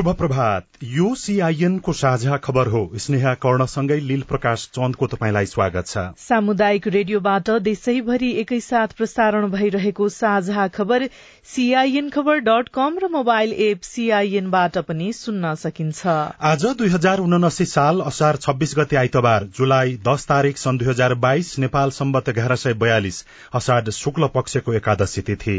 शुभ प्रभात यो सीआईएन को साझा खबर हो। स्नेहा कर्णसँगै लील प्रकाश चन्दको तपाईँलाई स्वागत छ। सामुदायिक रेडियोबाट देशैभरि एकैसाथ प्रसारण भइरहेको साझा खबर सीआईएन खबर डट कम र मोबाइल एप सीआईएनबाट पनि सुन्न सकिन्छ। आज दुई हजार उनासी साल असार छब्बीस गते आइतबार जुलाई दस तारीक सन् दुई हजार बाइस नेपाल सम्बत एघार सय बयालिस असाढ शुक्ल पक्षको एकादशी तिथि।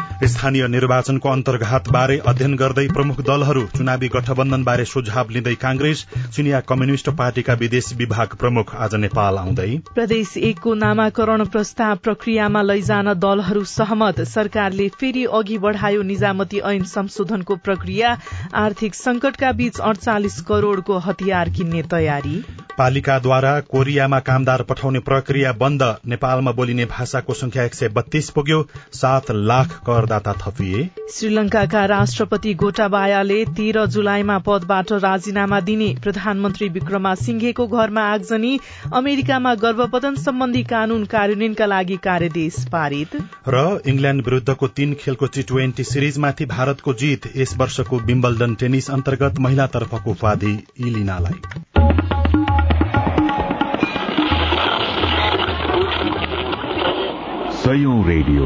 स्थानीय निर्वाचनको अन्तर्घात बारे अध्ययन गर्दै प्रमुख दलहरू चुनावी गठबन्धन बारे सुझाव लिँदै कांग्रेस चिनिया कम्युनिष्ट पार्टीका विदेश विभाग प्रमुख आज नेपाल आउँदै। प्रदेश एकको नामाकरण प्रस्ताव प्रक्रियामा लैजान दलहरू सहमत। सरकारले फेरि अघि बढ़ायो निजामती ऐन संशोधनको प्रक्रिया। आर्थिक संकटका बीच अडचालिस करोड़को हतियार किन्ने तयारी। पालिकाद्वारा कोरियामा कामदार पठाउने प्रक्रिया बन्द। नेपालमा बोलिने भाषाको संख्या एक सय बत्तीस पुग्यो। सात लाख करदाता थपिए। श्रीलंकाका राष्ट्रपति गोटाबायाले तेह्र जुलाईमा पदबाट राजीनामा दिने प्रधानमन्त्री विक्रमा सिंघेको घरमा आगजनी अमेरिकामा गर्भपतन सम्बन्धी कानून कार्यान्वयनका लागि कार्यदेश पारित। र इंग्ल्याण्ड विरूद्धको तीन खेलको टी ट्वेन्टी सिरिजमाथि भारतको जीत यस वर्षको विम्बल्डन टेनिस अन्तर्गत महिलातर्फको उपाधि इलिनालाई। सयौं रेडियो।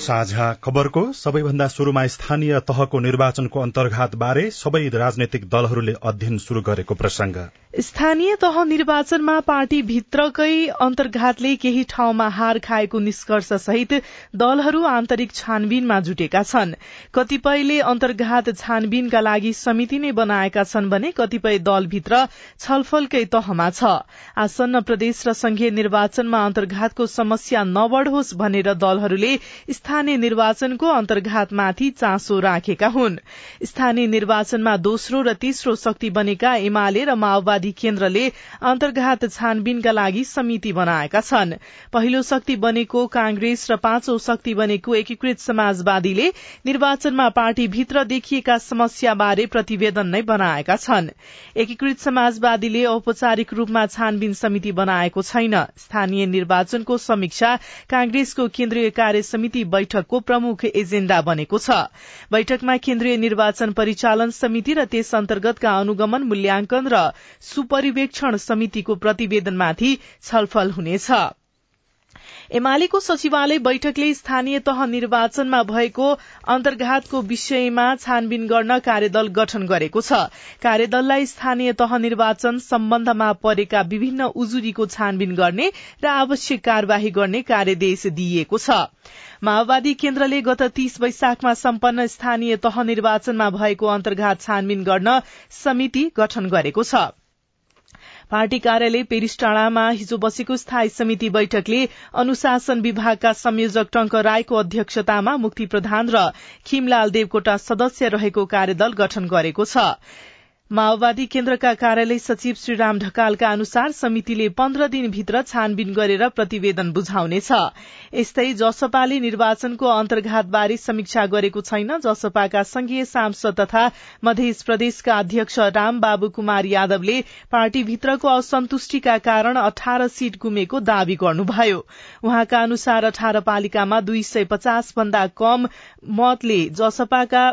साझा खबरको सबैभन्दा शुरूमा स्थानीय तहको निर्वाचनको अन्तर्घात बारे सबै राजनैतिक दलहरूले अध्ययन शुरू गरेको प्रसंग स्थानीय तह निर्वाचनमा पार्टी भित्रकै अन्तर्घातले केही ठाउँमा हार खाएको निष्कर्ष सहित दलहरू आन्तरिक छानबिनमा जुटेका छन्। कतिपयले अन्तर्घात छानबिनका लागि समिति नै बनाएका छन् भने कतिपय दलभित्र छलफलकै तहमा छ। आसन्न प्रदेश र संघीय निर्वाचनमा अन्तर्घातको समस्या नबढ़ोस् भनेर दलहरूले स्थानीय निर्वाचनको अन्तर्घातमाथि चासो राखेका हुन्। स्थानीय निर्वाचनमा दोस्रो र तेस्रो शक्ति बनेका एमाले र माओवादी केन्द्रले अन्तर्घात छानबिनका लागि समिति बनाएका छन्। पहिलो शक्ति बनेको कांग्रेस र पाँचौं शक्ति बनेको एकीकृत समाजवादीले निर्वाचनमा पार्टीभित्र देखिएका समस्याबारे प्रतिवेदन नै बनाएका छन्। एकीकृत समाजवादीले औपचारिक रूपमा छानबिन समिति बनाएको छैन। स्थानीय निर्वाचनको समीक्षा कांग्रेसको केन्द्रीय कार्य समिति बैठकको प्रमुख एजेण्डा बनेको छ। बैठकमा केन्द्रीय निर्वाचन परिचालन समिति र त्यस अन्तर्गतका अनुगमन मूल्याङ्कन र सुपरिवेक्षण समितिको प्रतिवेदनमाथि छलफल हुनेछ। एमालेको सचिवालय बैठकले स्थानीय तह निर्वाचनमा भएको अन्तर्घातको विषयमा छानबिन गर्न कार्यदल गठन गरेको छ। कार्यदललाई स्थानीय तह निर्वाचन सम्बन्धमा परेका विभिन्न उजुरीको छानबिन गर्ने र आवश्यक कार्यवाही गर्ने कार्यदेश दिइएको छ। माओवादी केन्द्रले गत तीस वैशाखमा सम्पन्न स्थानीय तह निर्वाचनमा भएको अन्तर्घात छानबिन गर्न समिति गठन गरेको छ। पार्टी कार्यालय पेरिस टाँडामा हिजो बसेको स्थायी समिति बैठकले अनुशासन विभागका संयोजक टंक राईको अध्यक्षतामा मुक्ति प्रधान र खिमलाल देवकोटा सदस्य रहेको कार्यदल गठन गरेको छ। माओवादी केन्द्रका कार्यालय सचिव श्रीराम ढकालका अनुसार समितिले पन्ध्र दिनभित्र छानबिन गरेर प्रतिवेदन बुझाउनेछ। यस्तै जसपाले निर्वाचनको अन्तर्घातबारे समीक्षा गरेको छैन जसपाका संघीय सांसद तथा मध्य प्रदेशका अध्यक्ष राम बाबु कुमार यादवले पार्टीभित्रको असन्तुष्टिका कारण अठार सीट गुमेको दावी गर्नुभयो। उहाँका अनुसार अठार पालिकामा दुई सय पचास भन्दा कम मतले जसपाका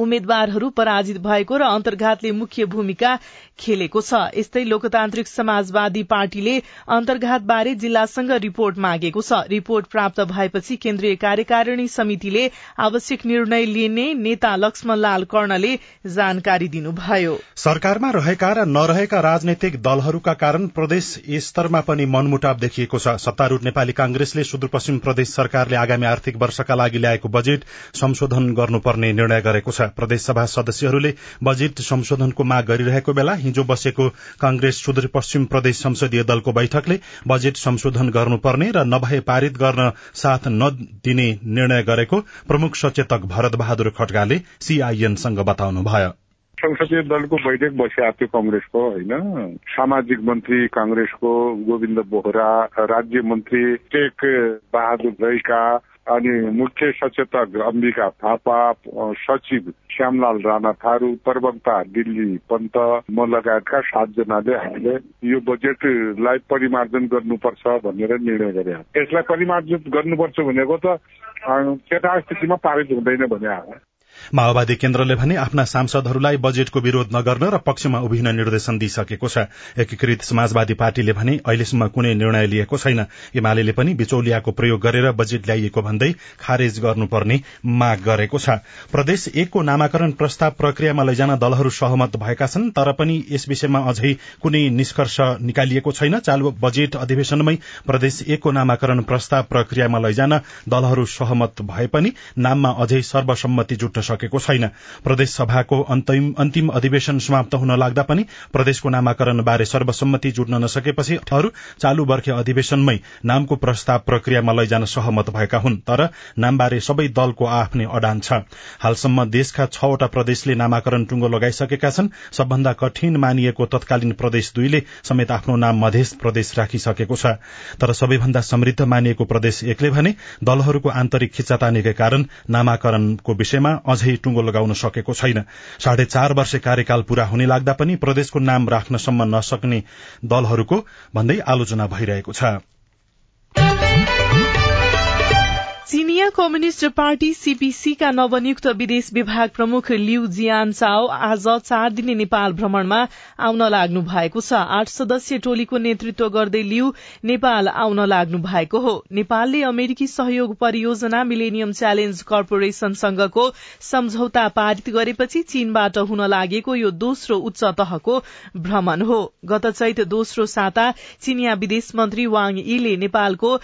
उम्मेद्वारहरू पराजित भएको र अन्तर्घातले मुख्य भूमिका खेलेको छ। यस्तै लोकतान्त्रिक समाजवादी पार्टीले अन्तर्घात बारे जिल्लासँग रिपोर्ट मागेको छ। रिपोर्ट प्राप्त भएपछि केन्द्रीय कार्यकारिणी समितिले आवश्यक निर्णय लिने नेता लक्ष्मण लाल कर्णले जानकारी दिनुभयो। सरकारमा रहेका र नरहेका राजनैतिक दलहरूका कारण प्रदेश स्तरमा पनि मनमुटाव देखिएको छ। सत्तारूढ़ नेपाली कांग्रेसले सुदूरपश्चिम प्रदेश सरकारले आगामी आर्थिक वर्षका लागि ल्याएको बजेट संशोधन गर्नुपर्ने निर्णय गरेको छ। प्रदेशसभा सदस्यहरूले बजेट संशोधनको माग गरिरहेको बेला हिजो बसेको कांग्रेस सुदूरपश्चिम प्रदेश संसदीय दलको बैठकले बजेट संशोधन गर्नुपर्ने र नभए पारित गर्न साथ नदिने निर्णय गरेको प्रमुख सचेतक भरत बहादुर खड्गाले सीआईएनसँग बताउनुभयो। संसदीय दलको बैठक बसिआएको थियो कंग्रेसको होइन? सामाजिक मन्त्री कांग्रेसको गोविन्द बोहरा राज्य मन्त्री टेक बहादुर रैका अनि मुख्य सचेतक अम्बिका थापा सचिव श्यामलाल राणा थारू प्रवक्ता दिल्ली पन्त म लगायतका सातजनाले हामीले यो बजेटलाई परिमार्जन गर्नुपर्छ भनेर निर्णय गरे यसलाई परिमार्जन गर्नुपर्छ भनेको त केटा स्थितिमा पारित हुँदैन भने माओवादी केन्द्रले भने आफ्ना सांसदहरूलाई बजेटको विरोध नगर्न र पक्षमा उभिन निर्देशन दिइसकेको छ। एकीकृत समाजवादी पार्टीले भने अहिलेसम्म कुनै निर्णय लिएको छैन। एमाले पनि बिचौलियाको प्रयोग गरेर बजेट ल्याइएको भन्दै खारेज गर्नुपर्ने माग गरेको छ। प्रदेश एकको नामाकरण प्रस्ताव प्रक्रियामा लैजान दलहरू सहमत भएका छन् तर पनि यस विषयमा अझै कुनै निष्कर्ष निकालिएको छैन। चालू बजेट अधिवेशनमै प्रदेश एकको नामाकरण प्रस्ताव प्रक्रियामा लैजान दलहरू सहमत भए पनि नाममा अझै सर्वसम्मति जुट्न सकेको छैन। प्रदेश सभाको अन्तिम अधिवेशन समाप्त हुन लाग्दा पनि प्रदेशको नामाकरण बारे सर्वसम्मति जुट्न नसकेपछि अरू चालू वर्खे अधिवेशनमै नामको प्रस्ताव प्रक्रियामा लैजान सहमत भएका हुन् तर नामबारे सबै दलको आफ्नै अडान छ। हालसम्म देशका छवटा प्रदेशले नामाकरण टुंगो लगाइसकेका छन्। सबभन्दा कठिन मानिएको तत्कालीन प्रदेश दुईले समेत आफ्नो नाम मधेस प्रदेश राखिसकेको छ। तर सबैभन्दा समृद्ध मानिएको प्रदेश एकले भने दलहरूको आन्तरिक खिच्चातानीकै कारण नामाकरणको विषयमा अझै टुंगो लगाउन सकेको छैन। साढे चार वर्ष कार्यकाल पूरा हुने लाग्दा पनि प्रदेशको नाम राख्नसम्म नसक्ने दलहरूको भन्दै आलोचना भइरहेको छ। कम्युनिष्ट पार्टी सीपीसीका नवनियुक्त विदेश विभाग प्रमुख लिउ जियान चाओ आज चार दिने नेपाल भ्रमणमा आउन लाग्नु भएको छ। आठ सदस्यीय टोलीको नेतृत्व गर्दै लिउ नेपाल आउन लाग्नु भएको हो। नेपालले अमेरिकी सहयोग परियोजना मिलेनियम च्यालेन्ज कर्पोरेशनसँगको सम्झौता पारित गरेपछि चीनबाट हुन लागेको यो दोस्रो उच्च तहको भ्रमण हो। गत चैत दोस्रो साता चिनिया विदेश मन्त्री वाङ यीले नेपालको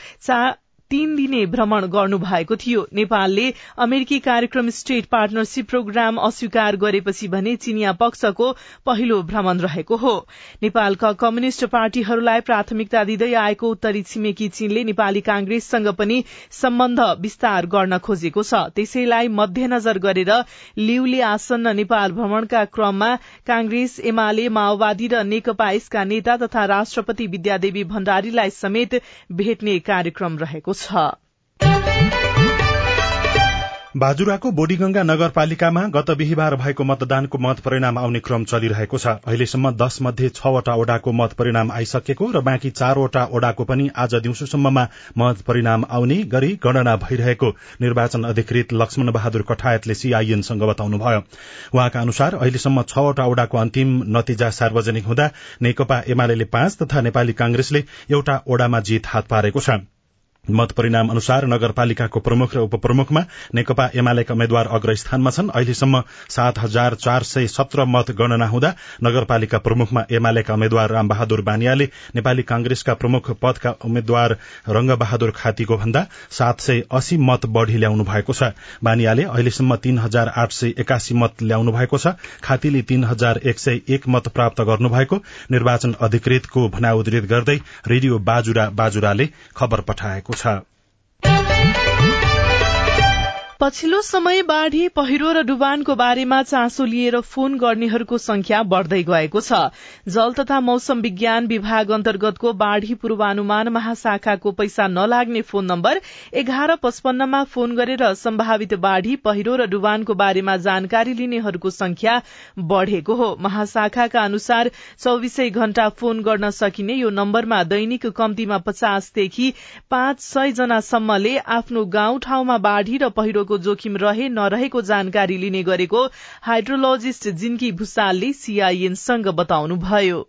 तीन दिने भ्रमण गर्नु भएको थियो। नेपालले अमेरिकी कार्यक्रम स्टेट पार्टनरशिप प्रोग्राम अस्वीकार गरेपछि भने चिनिया पक्षको पहिलो भ्रमण रहेको हो। नेपालका कम्युनिष्ट पार्टीहरूलाई प्राथमिकता दिँदै आएको उत्तरी छिमेकी चीनले नेपाली कांग्रेससँग पनि सम्बन्ध विस्तार गर्न खोजेको छ। त्यसैलाई मध्यनजर गरेर लिउले आसन्न नेपाल भ्रमणका क्रममा कांग्रेस एमाले माओवादी र नेकपा यसका नेता तथा राष्ट्रपति विद्यादेवी भण्डारीलाई समेत भेट्ने कार्यक्रम रहेको छ। बाजुराको बोडीगंगा नगरपालिकामा गत बिहिबार भएको मतदानको मत परिणाम आउने क्रम चलिरहेको छ। अहिलेसम्म दश मध्ये छवटा ओडाको मत परिणाम आइसकेको र बाँकी चारवटा ओडाको पनि आज दिउँसोसम्ममा मत परिणाम आउने गरी गणना भइरहेको निर्वाचन अधिकृत लक्ष्मण बहादुर कठायतले सीआईएनसँग बताउनुभयो। उहाँका अनुसार अहिलेसम्म छवटा ओडाको अन्तिम नतिजा सार्वजनिक हुँदा नेकपा एमाले पाँच तथा नेपाली कांग्रेसले एउटा ओडामा जीत हात पारेको छ। मत परिणाम अनुसार नगरपालिकाको प्रमुख र उपप्रमुखमा नेकपा एमालेका उम्मेद्वार अग्रस्थानमा छन्। अहिलेसम्म सात हजार चार सय सत्र मत गणना हुँदा नगरपालिका प्रमुखमा एमालेका उम्मेद्वार रामबहादुर बानियाले नेपाली कांग्रेसका प्रमुख पदका उम्मेद्वार रंगबहादुर खातीको भन्दा सात सय अस्सी मत बढ़ी ल्याउनु भएको छ। बानियाले अहिलेसम्म तीन हजार आठ सय एकासी मत ल्याउनु भएको छ। खातीले तीन हजार एक सय एक मत प्राप्त गर्नुभएको निर्वाचन अधिकृतको भनाउद्धित गर्दै रेडियो बाजुरा बाजुराले खबर पठाएको छ पछिल्लो समय बाढ़ी पहिरो र डुबानको बारेमा चासो लिएर फोन गर्नेहरूको संख्या बढ़दै गएको छ। जल तथा मौसम विज्ञान विभाग अन्तर्गतको बाढ़ी पूर्वानुमान महाशाखाको पैसा नलाग्ने फोन नम्बर एघार पचपन्नमा फोन गरेर सम्भावित बाढ़ी पहिरो र डुबानको बारेमा जानकारी लिनेहरूको संख्या बढ़ेको हो। महाशाखाका अनुसार चौविसै घण्टा फोन गर्न सकिने यो नम्बरमा दैनिक कम्तीमा पचासदेखि पाँच सय जनासम्मले आफ्नो गाउँ ठाउँमा बाढ़ी र पहिरो पहिरोको जोखिम रहे नरहेको जानकारी लिने गरेको हाइड्रोलोजिस्ट जिन्की भूषालले सीआईएनसँग बताउनुभयो।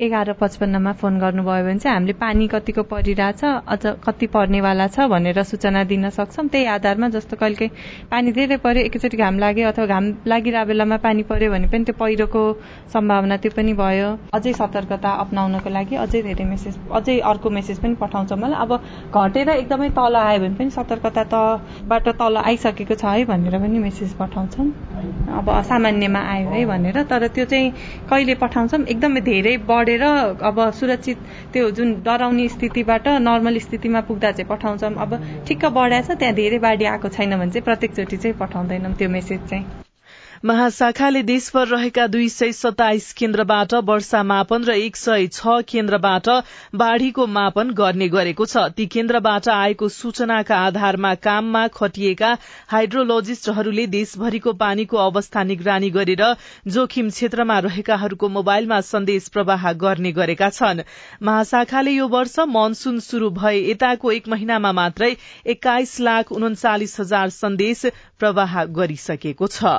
एघार पचपन्नमा फोन गर्नुभयो भने चाहिँ हामीले पानी कतिको परिरहेछ अझ कति पर्नेवाला छ भनेर सूचना दिन सक्छौँ। त्यही आधारमा जस्तो कहिले पानी धेरै पर्यो एकैचोटि घाम लाग्यो अथवा घाम लागिरहेको बेलामा पानी पर्यो भने पनि त्यो पहिरोको सम्भावना त्यो पनि भयो। अझै सतर्कता अप्नाउनको लागि अझै धेरै मेसेज अझै अर्को मेसेज पनि पठाउँछ मलाई। अब घटेर एकदमै तल आयो भने पनि सतर्कता तबाट तल आइसकेको छ है भनेर पनि मेसेज पठाउँछौँ। अब सामान्यमा आयो है भनेर तर त्यो चाहिँ कहिले पठाउँछौँ? एकदमै धेरै बढ बढेर अब सुरक्षित त्यो जुन डराउने स्थितिबाट नर्मल स्थितिमा पुग्दा चाहिँ पठाउँछौँ। अब ठिक्क बढाएछ त्यहाँ धेरै बाढी आएको छैन भने चाहिँ प्रत्येकचोटि चाहिँ पठाउँदैनौँ त्यो मेसेज चाहिँ। महाशाखाले देशभर रहेका दुई सय सताइस केन्द्रबाट वर्षा मापन र एक सय छ केन्द्रबाट बाढ़ीको मापन गर्ने गरेको छ। ती केन्द्रबाट आएको सूचनाका आधारमा काममा खटिएका हाइड्रोलोजिस्टहरूले देशभरिको पानीको अवस्था निगरानी गरेर जोखिम क्षेत्रमा रहेकाहरूको मोबाइलमा सन्देश प्रवाह गर्ने गरेका छन्। महाशाखाले यो वर्ष मनसून शुरू भए यताको एक महिनामा मात्रै एक्काइस लाख उन्चालिस हजार सन्देश प्रवाह गरिसकेको छ।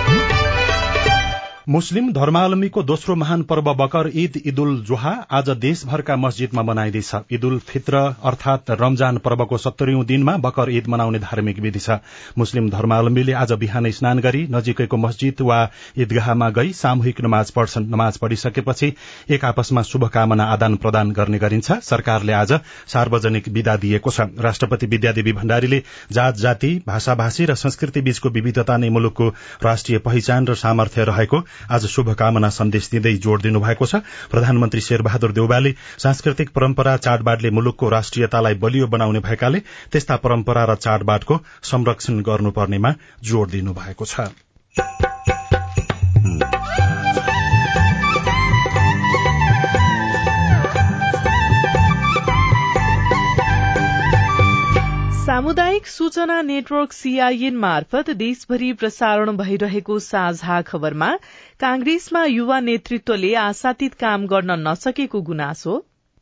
मुस्लिम धर्मावलम्बीको दोस्रो महान पर्व बकर ईद इदुल जोहा आज देशभरका मस्जिदमा मनाइँदैछ। ईद उल फित्र अर्थात रमजान पर्वको सत्तरीौं दिनमा बकर ईद मनाउने धार्मिक विधि छ। मुस्लिम धर्मावलम्बीले आज बिहान स्नान गरी नजिकैको मस्जिद वा ईदगाहमा गई सामूहिक नमाज पढ्छन् नमाज पढिसकेपछि एक आपसमा शुभकामना आदान प्रदान गर्ने गरिन्छ। सरकारले आज सार्वजनिक विदा दिएको छ। राष्ट्रपति विद्यादेवी भण्डारीले जात जाति भाषा भाषी र संस्कृति बीचको विविधता नै मुलुकको राष्ट्रिय पहिचान र सामर्थ्य रहेको आज शुभकामना सन्देश दिँदै जोड़ दिनुभएको छ। प्रधानमन्त्री शेरबहादुर देउवाले सांस्कृतिक परम्परा चाडबाडले मुलुकको राष्ट्रियतालाई बलियो बनाउने भएकाले त्यस्ता परम्परा र चाडबाडको संरक्षण गर्नुपर्नेमा जोड़ दिनुभएको छ। सामुदायिक सूचना नेटवर्क सीआईएन मार्फत देशभरि प्रसारण भइरहेको साझा खबरमा कांग्रेसमा युवा नेतृत्वले आशातीत काम गर्न नसकेको गुनासो।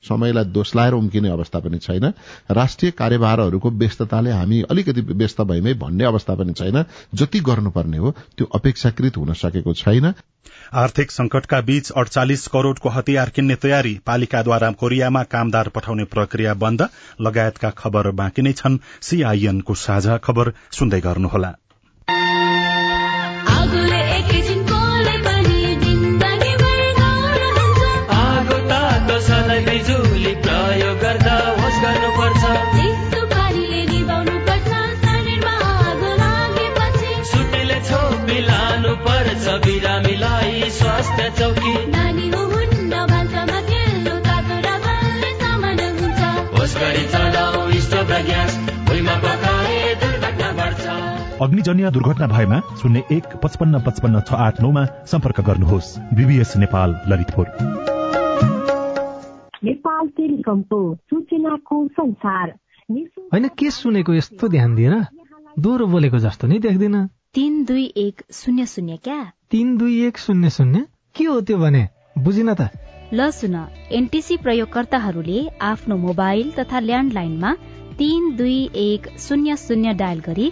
समयलाई दोष उम्किने अवस्था पनि छैन। राष्ट्रिय कार्यभारहरूको व्यस्तताले हामी अलिकति व्यस्त भइमै भन्ने अवस्था पनि छैन। जति गर्नुपर्ने हो त्यो अपेक्षाकृत हुन सकेको छैन। आर्थिक संकटका बीच अडचालिस करोड़को हतियार किन्ने तयारी पालिकाद्वारा कोरियामा कामदार पठाउने प्रक्रिया बन्द लगायतका खबर बाँकी नै छन्। सीआईएनको साझा खबर सुन्दै गर्नुहोला। अग्निजन्य दुर्घटना भएमा शून्य एक पचपन्न पचपन्न छ आठ नौमा सम्पर्क गर्नुहोस्। बिबिएस नेपाल ललितपुर। नेपाल टेलिकमको सूचनाको संसार। होइन के सुनेको यस्तो ध्यान दिएर दोहोरो बोलेको जस्तो नि देख्दिन। तिन दुई एक शून्य शून्य क्या? तिन दुई एक शून्य शून्य? के हो त्यो भने? बुझिन त। ल सुन एनटिसी प्रयोगकर्ताहरूले आफ्नो मोबाइल तथा ल्यान्डलाइनमा तीन दुई एक शून्य शून्य डायल गरी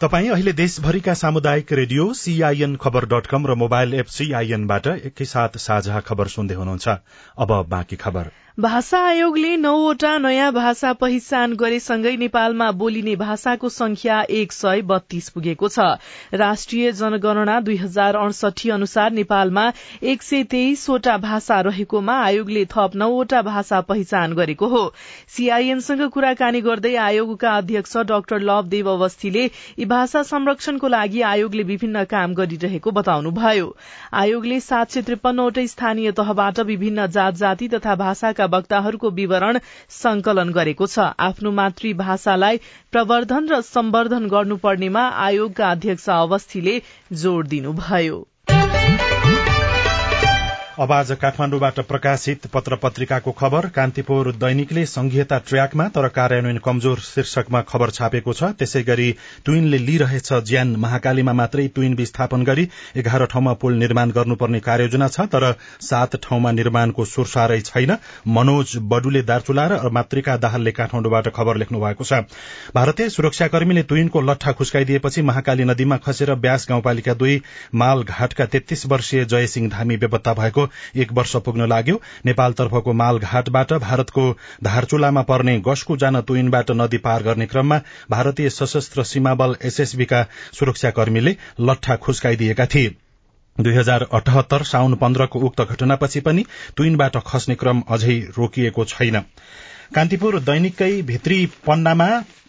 तपाई अहिले देशभरिका सामुदायिक radio CIN Khabar dot com र मोबाइल एप सीआईएनबाट एकैसाथ साझा खबर सुन्दै हुनुहुन्छ। अब बाँकी खबर। भाषा आयोगले नौवटा नयाँ भाषा पहिचान गरेसँगै नेपालमा बोलिने भाषाको संख्या एक सय बत्तीस पुगेको छ। राष्ट्रिय जनगणना दुई हजार अडसठी अनुसार नेपालमा एक सय तेइसवटा भाषा रहेकोमा आयोगले थप नौवटा भाषा पहिचान गरेको हो। सीआईएनसँग कुराकानी गर्दै आयोगका अध्यक्ष डाक्टर लवदेव अवस्थीले यी भाषा संरक्षणको लागि आयोगले विभिन्न काम गरिरहेको बताउनुभयो। आयोगले सात सय त्रिपन्नवटै स्थानीय तहबाट विभिन्न जात जाति तथा भाषाका वक्ताहरूको विवरण संकलन गरेको छ। आफ्नो मातृभाषालाई प्रवर्धन र सम्वर्धन गर्नुपर्नेमा आयोगका अध्यक्ष अवस्थीले जोड़ दिनुभयो। अब आज काठमाडौँबाट प्रकाशित पत्र पत्रिकाको खबर। कान्तिपुर दैनिकले संघीयता ट्र्याकमा तर कार्यान्वयन कमजोर शीर्षकमा खबर छापेको छ। त्यसै गरी तुइनले लिइरहेछ ज्यान महाकालीमा मात्रै तुइन विस्थापन गरी एघार ठाउँमा पुल निर्माण गर्नुपर्ने कार्ययोजना छ तर सात ठाउँमा निर्माणको सुरसारै छैन। मनोज बडुले दार्चुला र मातृका दाहालले काठमाडौँबाट खबर लेख्नु भएको छ। भारतीय सुरक्षाकर्मीले तुइनको लट्ठा खुस्काइदिएपछि महाकाली नदीमा खसेर ब्यास गाउँपालिका दुई मालघाटका तेत्तीस वर्षीय जयसिंह धामी बेपत्ता भएको एक वर्ष पुग्न लाग्यो। नेपालतर्फको मालघाटबाट भारतको धारचुलामा पर्ने गस्कु जान तुइनबाट नदी पार गर्ने क्रममा भारतीय सशस्त्र सीमा बल एसएसबीका सुरक्षाकर्मीले लट्ठा खुस्काइदिएका थिए। दुई हजार अठहत्तर साउन पन्ध्रको उक्त घटनापछि पनि तुइनबाट खस्ने क्रम अझै रोकिएको छैन। कान्तिपुर दैनिककै भित्री पन्नामा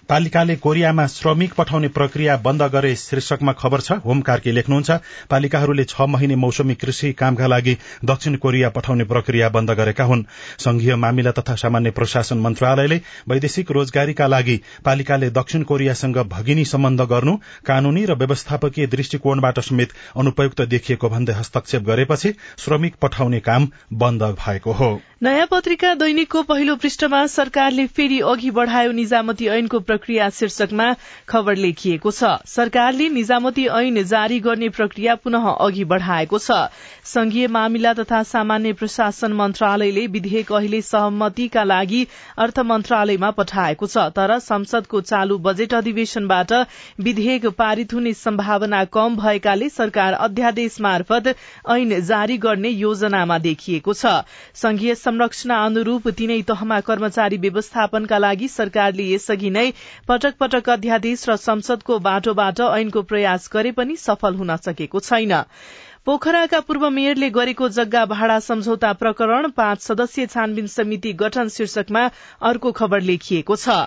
पालिकाले कोरियामा श्रमिक पठाउने प्रक्रिया बन्द गरे शीर्षकमा खबर छ। होम कार्की लेख्नुहुन्छ पालिकाहरूले छ महिने मौसमी कृषि कामका लागि दक्षिण कोरिया पठाउने प्रक्रिया बन्द गरेका हुन्। संघीय मामिला तथा सामान्य प्रशासन मन्त्रालयले वैदेशिक रोजगारीका लागि पालिकाले दक्षिण कोरियासँग भगिनी सम्बन्ध गर्नु कानूनी र व्यवस्थापकीय दृष्टिकोणबाट समेत अनुपयुक्त देखिएको भन्दै हस्तक्षेप गरेपछि श्रमिक पठाउने काम बन्द भएको हो। नयाँ पत्रिका दैनिकको पहिलो पृष्ठमा सरकारले फेरि अघि बढ़ायो निजामती ऐनको प्रक्रिया शीर्षकमा खबर लेखिएको छ। सरकारले निजामती ऐन जारी गर्ने प्रक्रिया पुनः अघि बढ़ाएको छ। संघीय मामिला तथा सामान्य प्रशासन मन्त्रालयले विधेयक अहिले सहमतिका लागि अर्थ मन्त्रालयमा पठाएको छ। तर संसदको चालू बजेट अधिवेशनबाट विधेयक पारित हुने सम्भावना कम भएकाले सरकार अध्यादेश मार्फत ऐन जारी गर्ने योजनामा देखिएको छ। संघीय संरचना अनुरूप तीनै तहमा कर्मचारी व्यवस्थापनका लागि सरकारले यसअघि नै पटक पटक अध्यादेश र संसदको बाटोबाट ऐनको प्रयास गरे पनि सफल हुन सकेको छैन। पोखराका पूर्व मेयरले गरेको जग्गा भाडा सम्झौता प्रकरण पाँच सदस्यीय छानबिन समिति गठन शीर्षकमा अर्को खबर लेखिएको छ।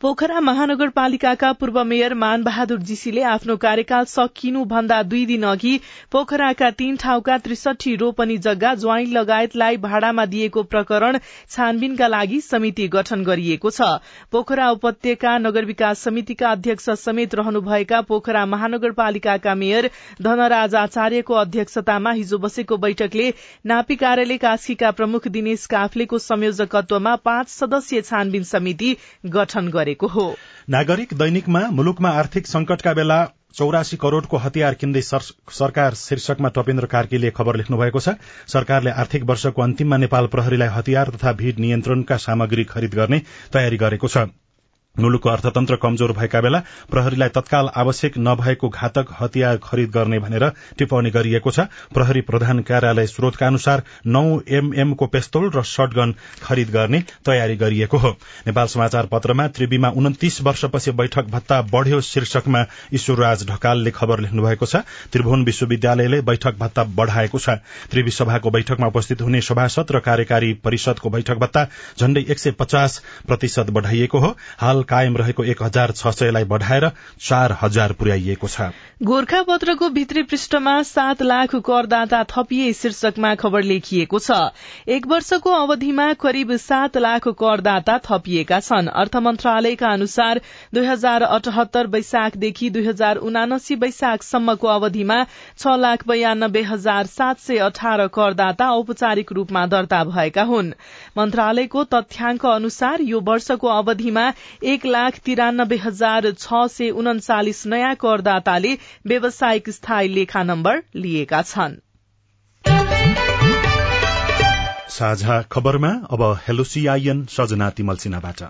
पोखरा महानगरपालिकाका पूर्व मेयर मान बहादुर जीसीले आफ्नो कार्यकाल सकिनु भन्दा दुई दिन अघि पोखराका तीन ठाउँका त्रिसठी रोपनी जग्गा ज्वाइँ लगायतलाई भाडामा दिएको प्रकरण छानबिनका लागि समिति गठन गरिएको छ। पोखरा उपत्यका नगर विकास समितिका अध्यक्ष समेत रहनुभएका पोखरा महानगरपालिकाका मेयर धनराज आचार्यको अध्यक्षतामा हिजो बसेको बैठकले नापी कार्यालय कास्कीका प्रमुख दिनेश काफ्लेको संयोजकत्वमा पाँच सदस्यीय छानबिन समिति गठन गरे। गरेको हो। नागरिक दैनिकमा मुलुकमा आर्थिक संकटका बेला चौरासी करोड़को हतियार किन्दै सरकार शीर्षकमा टपेन्द्र कार्कीले खबर लेख्नु भएको छ। सरकारले आर्थिक वर्षको अन्तिममा नेपाल प्रहरीलाई हतियार तथा भीड़ नियन्त्रणका सामग्री खरिद गर्ने तयारी गरेको छ। मुलुकको अर्थतन्त्र कमजोर भएका बेला प्रहरीलाई तत्काल आवश्यक नभएको घातक हतियार खरिद गर्ने भनेर टिप्पणी गरिएको छ। प्रहरी प्रधान कार्यालय स्रोतका अनुसार नौ एमएमको पेस्तोल र शटगन खरिद गर्ने तयारी गरिएको हो। नेपाल समाचार पत्रमा त्रिवीमा उन्तिस वर्षपछि बैठक भत्ता बढ़्यो शीर्षकमा ईश्वरराज ढकालले खबर लेख्नु भएको छ। त्रिभुवन विश्वविद्यालयले बैठक भत्ता बढ़ाएको छ। त्रिवी सभाको बैठकमा उपस्थित हुने सभासद र कार्यकारी परिषदको बैठक भत्ता झण्डै एक प्रतिशत बढ़ाइएको हो। हाल कायम रहेको एक हजार छ सयलाई बढ़ाएर चार हजार पुर्याइएको छ। गोर्खा पत्रको भित्री पृष्ठमा सात लाख करदाता थपिए शीर्षकमा खबर लेखिएको छ। एक वर्षको अवधिमा करिब सात लाख करदाता थपिएका छन्। अर्थ मन्त्रालयका अनुसार दुई हजार अठहत्तर वैशाखदेखि दुई हजार उनासी वैशाखसम्मको अवधिमा छ लाख बयानब्बे हजार सात सय अठार करदाता औपचारिक रूपमा दर्ता भएका हुन्। मन्त्रालयको तथ्याङ्क अनुसार यो वर्षको अवधिमा एक लाख तिरानब्बे हजार छ सय उन्चालिस नयाँ करदाताले व्यावसायिक स्थायी लेखा नम्बर लिएका छन्। साझा खबरमा अब हेलोसिआइएन सजना तिमल सिन्हाबाट।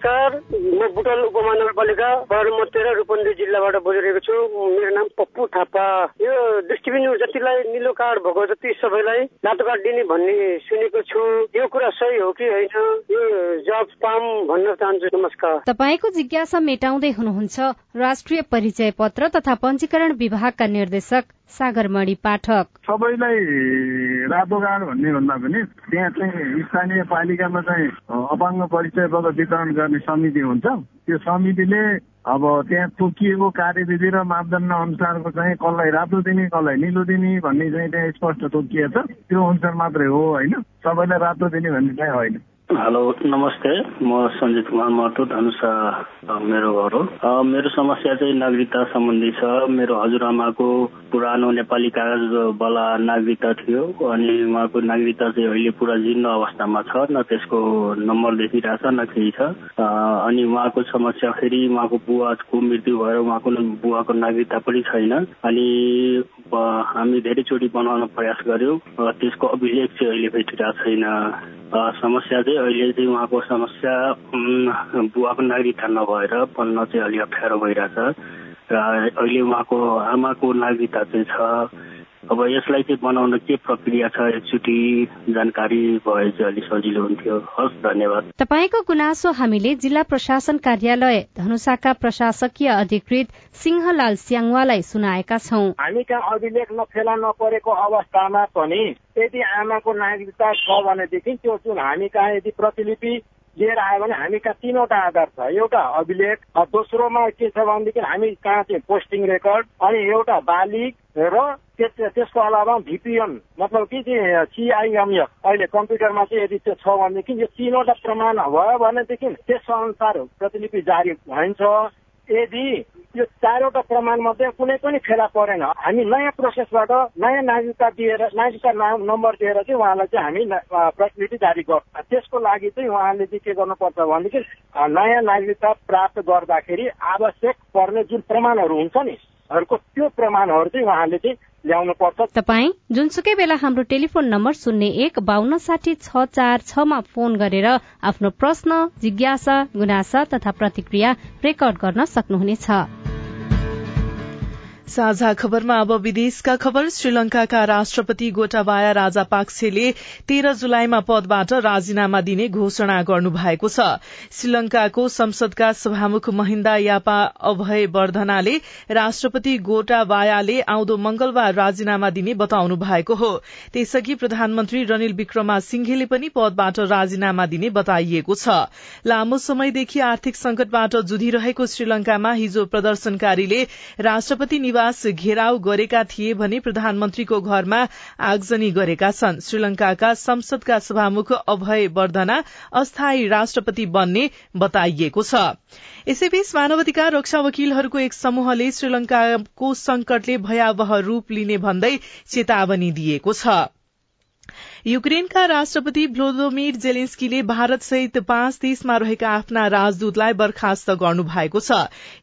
नमस्कार म बुटल उपमहानगरपालिका बाह्र तेह्र रूपन्देही जिल्लाबाट बोलिरहेको छु। मेरो नाम पप्पु थापा। यो दृष्टिबिन जतिलाई निलो कार्ड भएको जति सबैलाई रातो कार्ड दिने भन्ने सुनेको छु। यो कुरा सही हो कि होइन? यो जब पाम भन्न चाहन्छु। नमस्कार। तपाईँको जिज्ञासा मेटाउँदै हुनुहुन्छ राष्ट्रिय परिचय पत्र तथा पञ्जीकरण विभागका निर्देशक। सागरमणि पाठक। सबैलाई रातो कार्ड भन्ने भन्दा पनि त्यहाँ चाहिँ स्थानीय पालिकामा चाहिँ अपाङ्ग परिचय पत्र वितरण गर्ने समिति हुन्छ। त्यो समितिले अब त्यहाँ तोकिएको कार्यविधि र मापदण्ड अनुसारको चाहिँ कसलाई रातो दिने कसलाई निलो दिने भन्ने चाहिँ त्यहाँ स्पष्ट तोकिएको छ। त्यो अनुसार मात्रै हो होइन? सबैलाई रातो दिने भन्ने चाहिँ होइन। हेलो नमस्ते। म सञ्जित कुमार महतो धनुषा मेरो घर हो। मेरो समस्या चाहिँ नागरिकता सम्बन्धी छ। मेरो हजुरआमाको पुरानो नेपाली कागज वाला नागरिकता थियो अनि उहाँको नागरिकता चाहिँ अहिले पुरा जीर्ण अवस्थामा छ न त्यसको नम्बर देखिरहेछ न केही छ। अनि उहाँको समस्या फेरि उहाँको बुवाको मृत्यु भएर उहाँको बुवाको नागरिकता पनि छैन। अनि हामी धेरैचोटि बनाउन प्रयास गर्यौँ त्यसको अभिलेख चाहिँ अहिले भेटिरहेको छैन। समस्या चाहिँ अहिले चाहिँ उहाँको समस्या बुवाको नागरिकता नभएर पढ्न चाहिँ अलि अप्ठ्यारो भइरहेछ। र अहिले उहाँको आमाको नागरिकता चाहिँ छ। अब यसलाई चाहिँ बनाउन के प्रक्रिया छ? एकचोटि जानकारी भए चाहिँ अलिक सजिलो हुन्थ्यो। हस् धन्यवाद। तपाईँको गुनासो हामीले जिल्ला प्रशासन कार्यालय धनुषाका प्रशासकीय अधिकृत सिंहलाल स्याङवालाई सुनाएका छौं। हामी कहाँ अभिलेख नफेला नपरेको अवस्थामा पनि यदि आमाको नागरिकता छ भनेदेखि त्यो जुन हामी कहाँ यदि प्रतिलिपि लिएर आयो भने हामी कहाँ तिनवटा आधार छ। एउटा अभिलेख दोस्रोमा के छ भनेदेखि हामी कहाँ चाहिँ पोस्टिङ रेकर्ड अनि एउटा बालिक र त्यसको अलावा भिपिएन मतलब कि सिआइएमएफ अहिले कम्प्युटरमा चाहिँ यदि त्यो छ भनेदेखि यो तिनवटा प्रमाण भयो भनेदेखि त्यस अनुसार प्रतिलिपि जारी हुन्छ यदि यो चारवटा प्रमाण मध्ये कुनै पनि फेला परेन हामी नयाँ प्रोसेसबाट नयाँ नागरिकता दिएर नागरिकता नम्बर दिएर चाहिँ उहाँलाई चाहिँ हामी प्रतिलिपि जारी गर्छ त्यसको लागि चाहिँ उहाँले चाहिँ के गर्नुपर्छ भनेदेखि नयाँ नागरिकता प्राप्त गर्दाखेरि आवश्यक पर्ने जुन प्रमाणहरू हुन्छ नि त्यो प्रमाणहरू चाहिँ उहाँले चाहिँ ल्याउनु पर्छ तपाईँ जुनसुकै बेला हाम्रो टेलिफोन नम्बर शून्य एक बान्न साठी छ चार छमा फोन गरेर आफ्नो प्रश्न जिज्ञासा गुनासा तथा प्रतिक्रिया रेकर्ड गर्न सक्नुहुनेछ। साझा खबरमा अब विदेशका खबर। श्रीलंकाका राष्ट्रपति गोटाबाया राजापाक्सेले तेह्र जुलाईमा पदबाट राजीनामा दिने घोषणा गर्नु भएको छ। श्रीलंकाको संसदका सभामुख महिन्दा यापा अभय वर्धनाले राष्ट्रपति गोटाबायाले आउँदो मंगलबार राजीनामा दिने बताउनु भएको हो। त्यसअघि प्रधानमन्त्री रनिल विक्रमा सिंघेले पनि पदबाट राजीनामा दिने बताइएको छ। लामो समयदेखि आर्थिक संकटबाट जुधिरहेको श्रीलंकामा हिजो प्रदर्शनकारीले राष्ट्रपति निवास घेराउ गरेका थिए भने प्रधानमन्त्रीको घरमा आगजनी गरेका छन्। श्रीलंकाका संसदका सभामुख अभय वर्धना अस्थायी राष्ट्रपति बन्ने बताइएको छ। यसैबीच मानवाधिकार रक्षा वकिलहरूको एक समूहले श्रीलंकाको संकटले भयावह रूप लिने भन्दै चेतावनी दिएको छ। युक्रेनका राष्ट्रपति भ्लोदोमिर जेलेन्स्कीले भारत सहित पाँच देशमा रहेका आफ्ना राजदूतलाई बर्खास्त गर्नु भएको छ।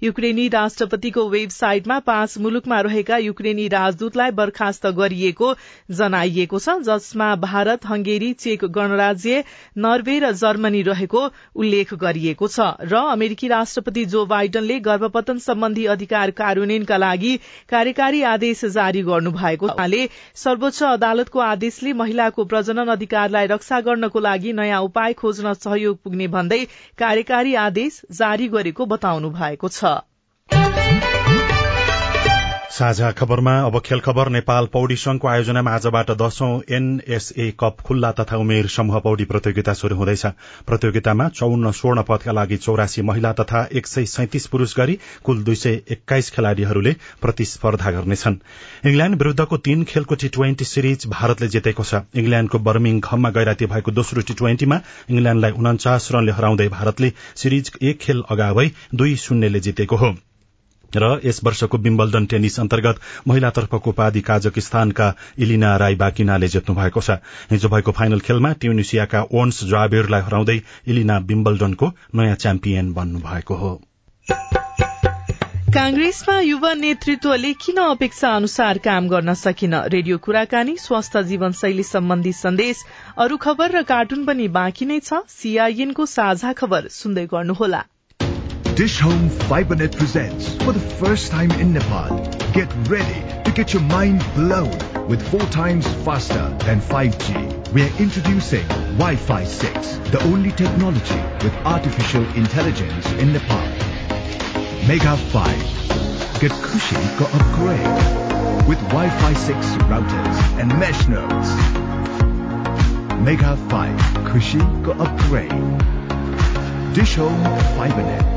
युक्रेनी राष्ट्रपतिको वेबसाइटमा पाँच मुलुकमा रहेका युक्रेनी राजदूतलाई बर्खास्त गरिएको जनाइएको छ जसमा भारत हंगेरी चेक गणराज्य नर्वे र जर्मनी रहेको उल्लेख गरिएको छ र अमेरिकी राष्ट्रपति जो बाइडनले गर्भपतन सम्बन्धी अधिकार कार्यान्वयनका लागि कार्यकारी आदेश जारी गर्नु भएको सर्वोच्च अदालतको आदेशले महिलाको प्रजनन अधिकारलाई रक्षा गर्नको लागि नयाँ उपाय खोज्न सहयोग पुग्ने भन्दै कार्यकारी आदेश जारी गरेको बताउनु भएको छ। साझा खबरमा अब खेल खबर नेपाल पौडी संघको आयोजनामा आजबाट दशौं एनएसए कप खुल्ला तथा उमेर समूह पौडी प्रतियोगिता शुरू हुँदैछ। प्रतियोगितामा चौन्न स्वर्ण पदका लागि चौरासी महिला तथा एक सय सैतिस पुरूष गरी कुल दुई सय एक्काइस खेलाड़ीहरूले प्रतिस्पर्धा गर्नेछन्। इंग्ल्याण्ड विरूद्धको तीन खेलको टी ट्वेन्टी सिरिज भारतले जितेको छ। इंग्ल्याण्डको बर्मिङहममा गैराती भएको दोस्रो टी ट्वेन्टीमा इंग्ल्याण्डलाई उन्चास रनले हराउँदै भारतले सिरिज एक खेल अगावै दुई शून्यले जितेको हो। र यस वर्षको विम्बल्डन टेनिस अन्तर्गत महिलातर्फको उपाधि काजकिस्तानका इलिना राई बाकिनाले जित्नु भएको छ। हिजो भएको फाइनल खेलमा ट्युनिसियाका ओन्स जाबेरलाई हराउँदै इलिना विम्बल्डनको नयाँ च्याम्पियन बन्नु भएको हो। कांग्रेसमा युवा नेतृत्वले किन अपेक्षा अनुसार काम गर्न सकिन? रेडियो कुराकानी स्वस्थ जीवनशैली सम्बन्धी सन्देश अरू खबर र कार्टुन पनि बाँकी नै छ। सीआईएनको साझा खबर सुन्दै गर्नुहोला। Dish Home FiberNet presents for the first time in Nepal. Get ready to get your mind blown with four times faster than 5G. We are introducing Wi-Fi 6, the only technology with artificial intelligence in Nepal. Mega 5. Get cushy go upgrade with Wi-Fi 6 routers and mesh nodes. Mega 5. Cushy go upgrade. Dish Home FiberNet.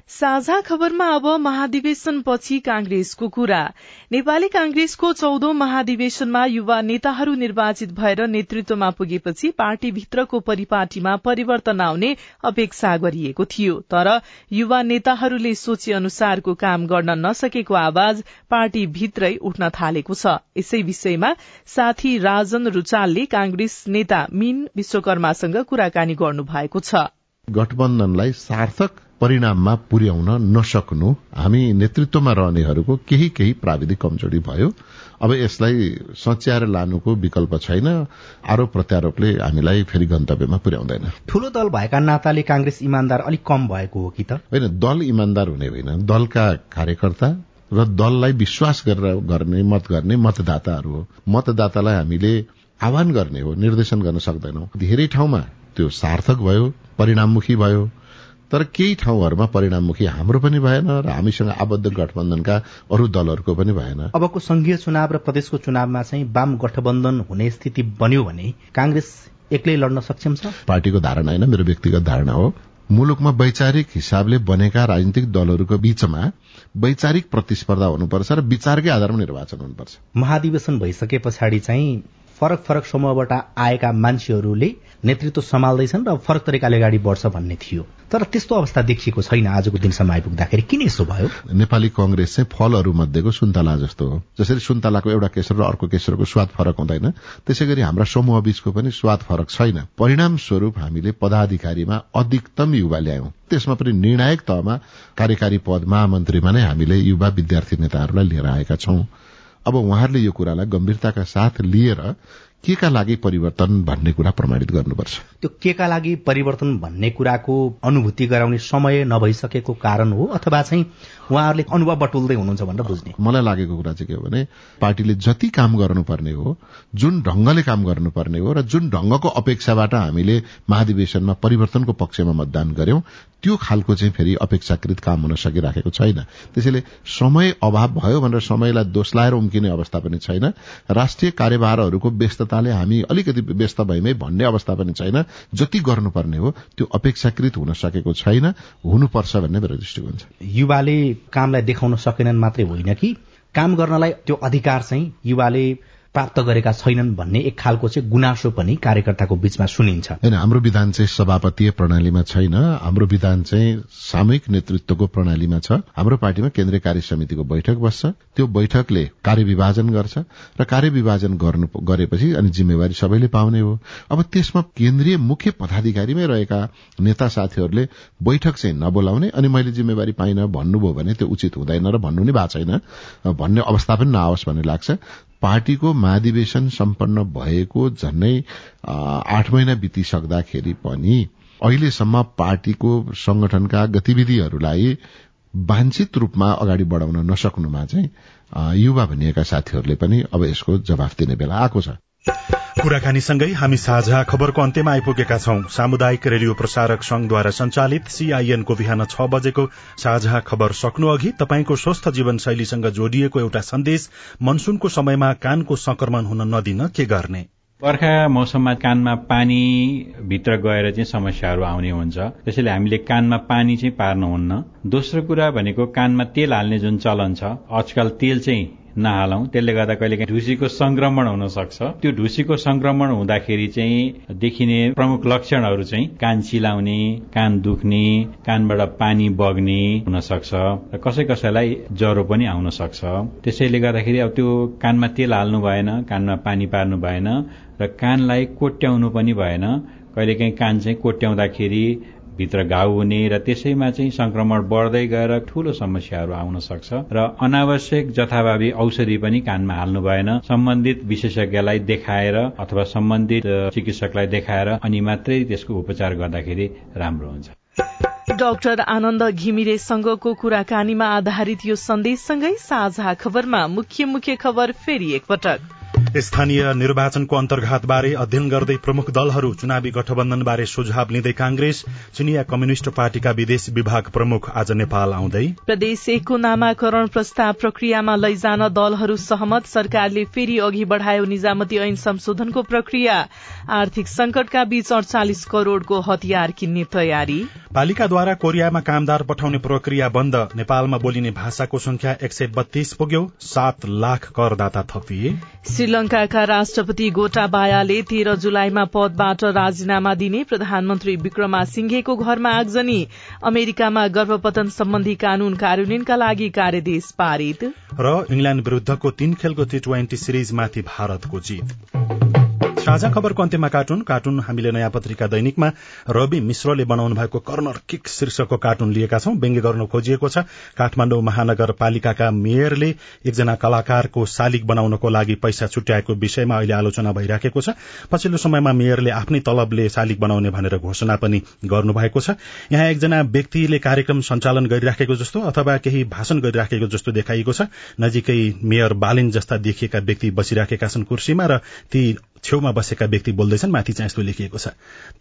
साझा खबरमा अब महाधिवेशनपछि कांग्रेसको कुरा। नेपाली कांग्रेसको चौधौं महाधिवेशनमा युवा नेताहरू निर्वाचित भएर नेतृत्वमा पुगेपछि पार्टीभित्रको परिपाटीमा परिवर्तन आउने अपेक्षा गरिएको थियो। तर युवा नेताहरूले सोचे अनुसारको काम गर्न नसकेको आवाज पार्टीभित्रै उठ्न थालेको छ। यसै विषयमा साथी राजन रुचालले कांग्रेस नेता मीन विश्वकर्मासँग कुराकानी गर्नु भएको छ। गठबन्धनलाई सार्थक परिणाममा पुर्याउन नसक्नु। हामी नेतृत्वमा रहनेहरूको केही केही प्राविधिक कमजोरी भयो। अब यसलाई सच्याएर लानुको विकल्प छैन। आरोप प्रत्यारोपले हामीलाई फेरि गन्तव्यमा पुर्याउँदैन। ठूलो दल भएका नाताले कांग्रेस इमान्दार अलिक कम भएको हो कि त? होइन दल इमान्दार हुने होइन। दलका कार्यकर्ता र दललाई विश्वास गरेर गर्ने मत गर्ने मतदाताहरू हो। मतदातालाई हामीले आह्वान गर्ने हो निर्देशन गर्न सक्दैनौ। धेरै ठाउँमा त्यो सार्थक भयो परिणाममुखी भयो। तर केही ठाउँहरूमा परिणाममुखी हाम्रो पनि भएन र हामीसँग आबद्ध गठबन्धनका अरू दलहरूको पनि भएन। अबको संघीय चुनाव र प्रदेशको चुनावमा चाहिँ वाम गठबन्धन हुने स्थिति बन्यो भने कांग्रेस एक्लै लड्न सक्षम छ? पार्टीको धारणा होइन मेरो व्यक्तिगत धारणा हो। मुलुकमा वैचारिक हिसाबले बनेका राजनीतिक दलहरूको बीचमा वैचारिक प्रतिस्पर्धा हुनुपर्छ र विचारकै आधारमा निर्वाचन हुनुपर्छ। महाधिवेशन भइसके पछाडि चाहिँ फरक फरक समूहबाट आएका मान्छेहरूले नेतृत्व सम्हाल्दैछन् र फरक तरिकाले अगाडि बढ्छ भन्ने थियो। तर त्यस्तो अवस्था देखिएको छैन आजको दिनसम्म आइपुग्दाखेरि। किन यसो भयो? नेपाली कंग्रेस चाहिँ फलहरू मध्येको सुन्तला जस्तो हो। जसरी सुन्तलाको एउटा केसर र अर्को केसरको स्वाद फरक हुँदैन। त्यसै गरी हाम्रा समूह बीचको पनि स्वाद फरक छैन। परिणाम स्वरूप हामीले पदाधिकारीमा अधिकतम युवा ल्यायौं। त्यसमा पनि निर्णायक तहमा कार्यकारी पद महामन्त्रीमा नै हामीले युवा विद्यार्थी नेताहरूलाई लिएर आएका छौं। अब उहाँहरूले यो कुरालाई गम्भीरताका साथ लिएर के का लागि परिवर्तन भन्ने कुरा प्रमाणित गर्नुपर्छ? त्यो के का लागि परिवर्तन भन्ने कुराको अनुभूति गराउने समय नभइसकेको कारण हो अथवा चाहिँ उहाँहरूले अनुभव बटुल्दै हुनुहुन्छ भनेर बुझ्ने? मलाई लागेको कुरा चाहिँ के हो भने पार्टीले जति काम गर्नुपर्ने हो जुन ढंगले काम गर्नुपर्ने हो र जुन ढंगको अपेक्षाबाट हामीले महाधिवेशनमा परिवर्तनको पक्षमा मतदान गर्यौं त्यो खालको चाहिँ फेरि अपेक्षाकृत काम हुन सकिराखेको छैन। त्यसैले समय अभाव भयो भनेर समयलाई दोष लाएर उम्किने अवस्था पनि छैन। राष्ट्रिय कार्यभारहरूको व्यस्तताले हामी अलिकति व्यस्त भइमै भन्ने अवस्था पनि छैन। जति गर्नुपर्ने हो त्यो अपेक्षाकृत हुन सकेको छैन। हुनुपर्छ भन्ने मेरो दृष्टिकोण छ। युवाले कामलाई देखाउन सकेनन् मात्रै होइन कि? काम गर्नलाई त्यो अधिकार चाहिँ युवाले प्राप्त गरेका छैनन् भन्ने एक खालको चाहिँ गुनासो पनि कार्यकर्ताको बीचमा सुनिन्छ। होइन हाम्रो विधान चाहिँ सभापतीय प्रणालीमा छैन। हाम्रो विधान चाहिँ सामूहिक नेतृत्वको प्रणालीमा छ। हाम्रो पार्टीमा केन्द्रीय कार्य समितिको बैठक बस्छ। त्यो बैठकले कार्यविभाजन गर्छ र कार्यविभाजन गर्नु गरेपछि अनि जिम्मेवारी सबैले पाउने हो। अब त्यसमा केन्द्रीय मुख्य पदाधिकारीमै रहेका नेता साथीहरूले बैठक चाहिँ नबोलाउने अनि मैले जिम्मेवारी पाइन भन्नुभयो भने त्यो उचित हुँदैन र भन्नु नै भएको छैन। भन्ने अवस्था पनि नआओस् भन्ने लाग्छ। पार्टीको महाधिवेशन सम्पन्न भएको झन्नै आठ महिना बितिसक्दाखेरि पनि अहिलेसम्म पार्टीको संगठनका गतिविधिहरूलाई वाञ्छित रूपमा अगाडि बढाउन नसक्नुमा चाहिँ युवा भनिएका साथीहरूले पनि अब यसको जवाफ दिने बेला आएको छ। कुराकानीसँगै हामी साझा खबरको अन्त्यमा आइपुगेका छौं। सामुदायिक रेडियो प्रसारक संघद्वारा संचालित सीआईएनको बिहान छ बजेको साझा खबर सक्नु अघि तपाईँको स्वस्थ जीवनशैलीसँग जोडिएको एउटा सन्देश मनसूनको समयमा कानको संक्रमण हुन नदिन के गर्ने? बर्खा मौसममा कानमा पानी भित्र गएर चाहिँ समस्याहरू आउने हुन्छ। त्यसैले हामीले कानमा पानी चाहिँ पार्नुहुन्न। दोस्रो कुरा भनेको कानमा तेल हाल्ने जुन चलन छ आजकल तेल चाहिँ नहालौं। त्यसले गर्दा कहिले ढुसीको संक्रमण हुन सक्छ त्यो ढुसीको संक्रमण हुँदाखेरि चाहिँ देखिने प्रमुख लक्षणहरू चाहिँ कान चिलाउने कान दुख्ने कानबाट पानी बग्ने हुन सक्छ र कसै कसैलाई ज्वरो पनि आउन सक्छ त्यसैले गर्दाखेरि अब त्यो कानमा तेल हाल्नु भएन कानमा पानी पार्नु भएन र कानलाई कोट्याउनु पनि भएन। कहिलेकाहीँ कान चाहिँ कोट्याउँदाखेरि भित्र घाउ हुने र त्यसैमा चाहिँ संक्रमण बढ्दै गएर ठूलो समस्याहरू आउन सक्छ र अनावश्यक जथाभावी औषधि पनि कानमा हाल्नु भएन। सम्बन्धित विशेषज्ञलाई देखाएर अथवा सम्बन्धित चिकित्सकलाई देखाएर अनि मात्रै त्यसको उपचार गर्दाखेरि राम्रो हुन्छ। डाक्टर आनन्द घिमिरेसँगको कुराकानीमा आधारित यो सन्देशसँगै साझा खबरमा मुख्य मुख्य खबर फेरि एकपटक। स्थानीय निर्वाचनको अन्तर्घातबारे अध्ययन गर्दै प्रमुख दलहरू चुनावी गठबन्धनबारे सुझाव लिँदै कांग्रेस चिनिया कम्युनिष्ट पार्टीका विदेश विभाग प्रमुख आज नेपाल आउँदै। प्रदेश एकको नामाकरण प्रस्ताव प्रक्रियामा लैजान दलहरू सहमत सरकारले फेरि अघि बढ़ायो निजामती ऐन संशोधनको प्रक्रिया। आर्थिक संकटका बीच अडचालिस करोड़को हतियार किन्ने तयारी। पालिकाद्वारा कोरियामा कामदार पठाउने प्रक्रिया बन्द नेपालमा बोलिने भाषाको संख्या एक सय बत्तीस पुग्यो सात लाख करदाता थपिए। श्रीलंकाका राष्ट्रपति गोटाबायाले तेह्र जुलाईमा पदबाट राजीनामा दिने प्रधानमन्त्री विक्रमा सिंघेको घरमा आगजनी अमेरिकामा गर्भपतन सम्बन्धी कानून कार्यान्वयनका लागि कार्यदेश पारित। र इंग्ल्याण्ड विरूद्धको तीन खेलको टी ट्वेन्टी सिरिजमाथि भारतको जीत। साझा खबरको अन्त्यमा कार्टुन। कार्टुन हामीले नयाँ पत्रिका दैनिकमा रवि मिश्रले बनाउनु भएको कर्नर किक शीर्षकको कार्टुन लिएका छौं। व्यङ्ग्य गर्न खोजिएको छ। काठमाडौँ महानगरपालिकाका मेयरले एकजना कलाकारको शालिग बनाउनको लागि पैसा छुट्याएको विषयमा अहिले आलोचना भइराखेको छ। पछिल्लो समयमा मेयरले आफ्नै तलबले शालिग बनाउने भनेर घोषणा पनि गर्नुभएको छ। यहाँ एकजना व्यक्तिले कार्यक्रम सञ्चालन गरिराखेको जस्तो अथवा केही भाषण गरिराखेको जस्तो देखाइएको छ। नजिकै मेयर बालिन जस्ता देखिएका व्यक्ति बसिराखेका छन् कुर्सीमा र ती छेउमा बसेका व्यक्ति बोल्दैछन् माथि चाहिँ यस्तो लेखिएको छ।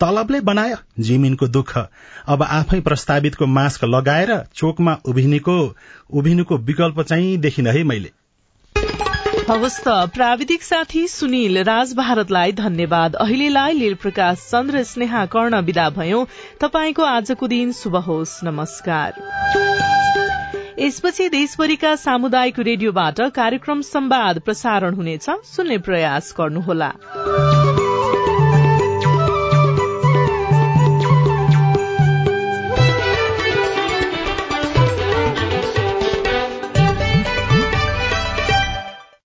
तलबले बनायो जिमिनको दुःख। अब आफै प्रस्तावितको मास्क लगाएर चोकमा उभिनेको उभिनुको विकल्प चाहिँ देखिन है मैले। हवस् त प्राविधिक साथी सुनिल राज भारतलाई धन्यवाद। अहिलेलाई लील प्रकाश चन्द्र स्नेहा कर्ण विदा भयो। तपाईँको आजको दिन शुभ होस्। नमस्कार। यसपछि देशभरिका सामुदायिक रेडियोबाट कार्यक्रम संवाद प्रसारण हुनेछ। सुन्ने प्रयास गर्नुहोला।